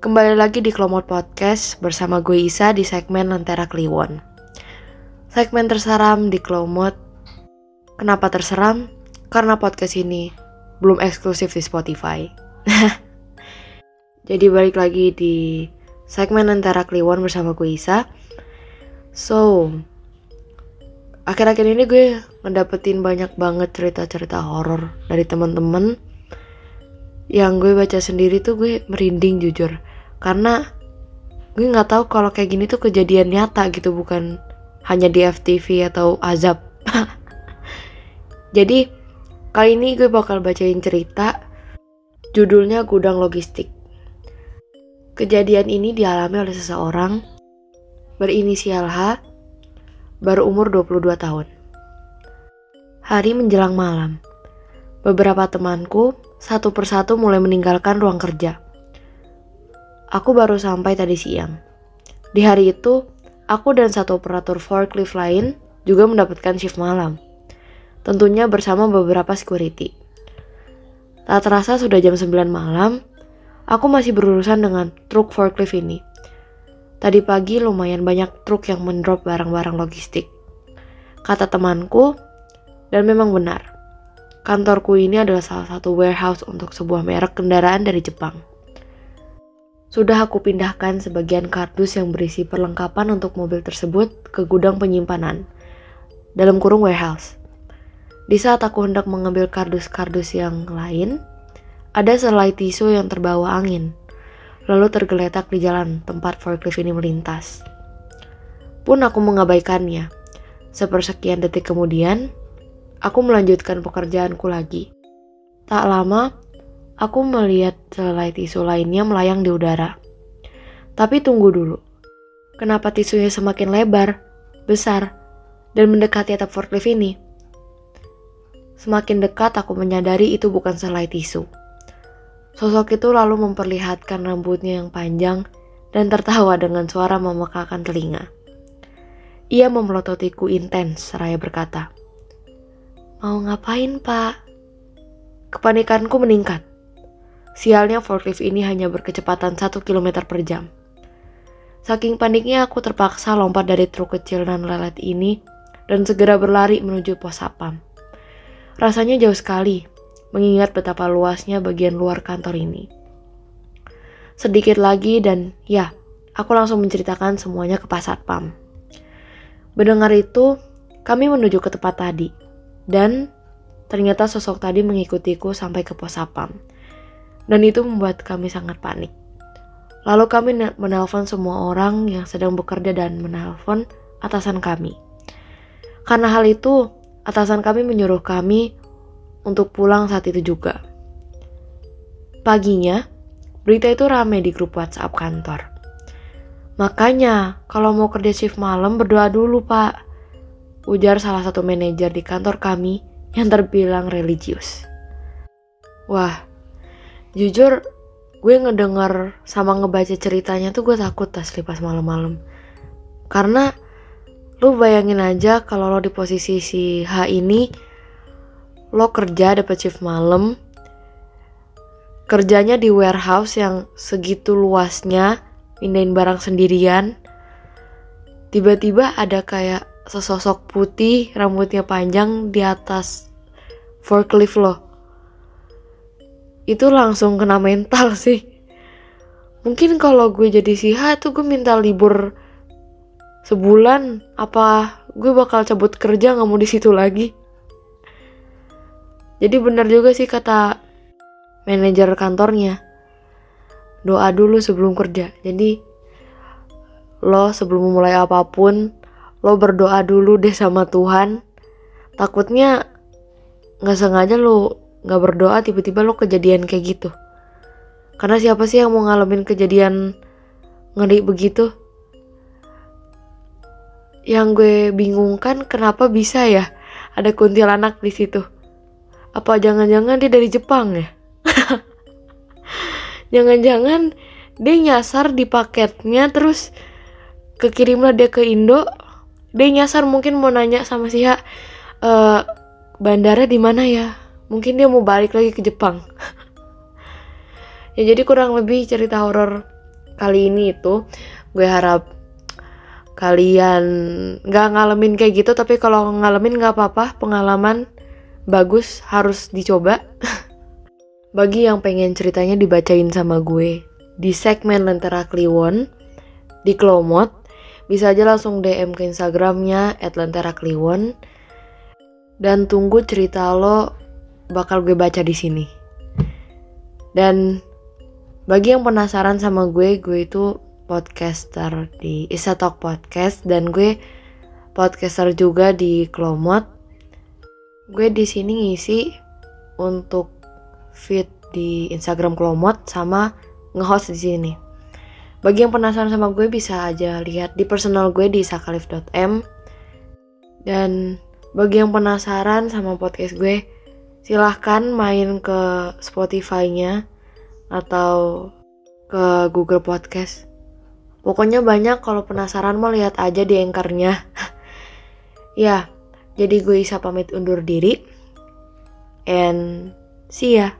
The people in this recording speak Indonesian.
kembali lagi di Klomot Podcast bersama gue Isa di segmen Lentera Kliwon. Segmen terseram di Klomot. Kenapa terseram? Karena podcast ini belum eksklusif di Spotify. Jadi balik lagi di segmen Lentera Kliwon bersama gue Isa. So, akhir-akhir ini gue ngedapetin banyak banget cerita-cerita horor dari teman-teman yang gue baca sendiri tuh gue merinding jujur karena gue nggak tahu kalau kayak gini tuh kejadian nyata gitu bukan hanya di FTV atau azab jadi kali ini gue bakal bacain cerita judulnya gudang logistik kejadian ini dialami oleh seseorang berinisial H baru umur 22 tahun. Hari menjelang malam, beberapa temanku satu persatu mulai meninggalkan ruang kerja. Aku baru sampai tadi siang. Di hari itu, aku dan satu operator forklift lain juga mendapatkan shift malam. Tentunya bersama beberapa security. Tak terasa sudah jam 9 malam, aku masih berurusan dengan truk forklift ini. Tadi pagi lumayan banyak truk yang mendrop barang-barang logistik. Kata temanku, dan memang benar. Kantorku ini adalah salah satu warehouse untuk sebuah merek kendaraan dari Jepang. Sudah aku pindahkan sebagian kardus yang berisi perlengkapan untuk mobil tersebut ke gudang penyimpanan, dalam kurung warehouse. Di saat aku hendak mengambil kardus-kardus yang lain, ada selai tisu yang terbawa angin lalu tergeletak di jalan tempat forklift ini melintas. Pun aku mengabaikannya. Sepersekian detik kemudian, aku melanjutkan pekerjaanku lagi. Tak lama, aku melihat selai tisu lainnya melayang di udara. Tapi tunggu dulu. Kenapa tisunya semakin lebar, besar, dan mendekati atap forklift ini? Semakin dekat aku menyadari itu bukan selai tisu Sosok itu lalu memperlihatkan rambutnya yang panjang dan tertawa dengan suara memekakan telinga. Ia memelototiku intens seraya berkata, Mau ngapain pak? Kepanikanku meningkat. Sialnya forklift ini hanya berkecepatan 1 km per jam. Saking paniknya aku terpaksa lompat dari truk kecil dan lelet ini dan segera berlari menuju pos sapam. Rasanya jauh sekali, mengingat betapa luasnya bagian luar kantor ini. Sedikit lagi dan ya, aku langsung menceritakan semuanya ke Pak Satpam. Mendengar itu, kami menuju ke tempat tadi. Dan ternyata sosok tadi mengikutiku sampai ke pos Satpam. Dan itu membuat kami sangat panik. Lalu kami menelpon semua orang yang sedang bekerja dan menelpon atasan kami. Karena hal itu, atasan kami menyuruh kami untuk pulang saat itu juga. Paginya, berita itu rame di grup WhatsApp kantor. Makanya, kalau mau kerja shift malam berdoa dulu, Pak. Ujar salah satu manajer di kantor kami yang terbilang religius. Wah, jujur gue ngedenger sama ngebaca ceritanya tuh gue takut asli pas malam-malam. Karena lu bayangin aja kalau lo di posisi si H ini lo kerja dapat shift malam kerjanya di warehouse yang segitu luasnya pindahin barang sendirian tiba-tiba ada kayak sesosok putih rambutnya panjang di atas forklift lo itu langsung kena mental sih mungkin kalau gue jadi siha tuh gue minta libur sebulan apa gue bakal cabut kerja nggak mau di situ lagi jadi benar juga sih kata manajer kantornya. Doa dulu sebelum kerja. Jadi lo sebelum memulai apa pun, lo berdoa dulu deh sama Tuhan. Takutnya nggak sengaja lo nggak berdoa tiba-tiba lo kejadian kayak gitu. Karena siapa sih yang mau ngalamin kejadian ngeri begitu? Yang gue bingungkan kenapa bisa ya ada kuntilanak di situ. Apa jangan-jangan dia dari Jepang ya? Jangan-jangan dia nyasar di paketnya terus kekirimlah dia ke Indo. Dia nyasar mungkin mau nanya sama si Ha, e, bandara di mana ya? Mungkin dia mau balik lagi ke Jepang. ya jadi kurang lebih cerita horor kali ini itu gue harap kalian nggak ngalamin kayak gitu tapi kalau ngalamin nggak apa-apa pengalaman bagus harus dicoba bagi yang pengen ceritanya dibacain sama gue di segmen Lentera Kliwon di Klomot bisa aja langsung DM ke Instagramnya @lenterakliwon dan tunggu cerita lo bakal gue baca di sini. Dan bagi yang penasaran sama gue, gue itu podcaster di Isa Talk Podcast dan gue podcaster juga di Klomot. Gue di sini ngisi untuk feed di Instagram Klomot sama nge-host di sini. Bagi yang penasaran sama gue bisa aja lihat di personal gue di sakalif.m dan bagi yang penasaran sama podcast gue silahkan main ke Spotify-nya atau ke Google Podcast Pokoknya banyak kalau penasaran mau lihat aja di anchornya. ya, jadi gue Isa pamit undur diri. And see ya.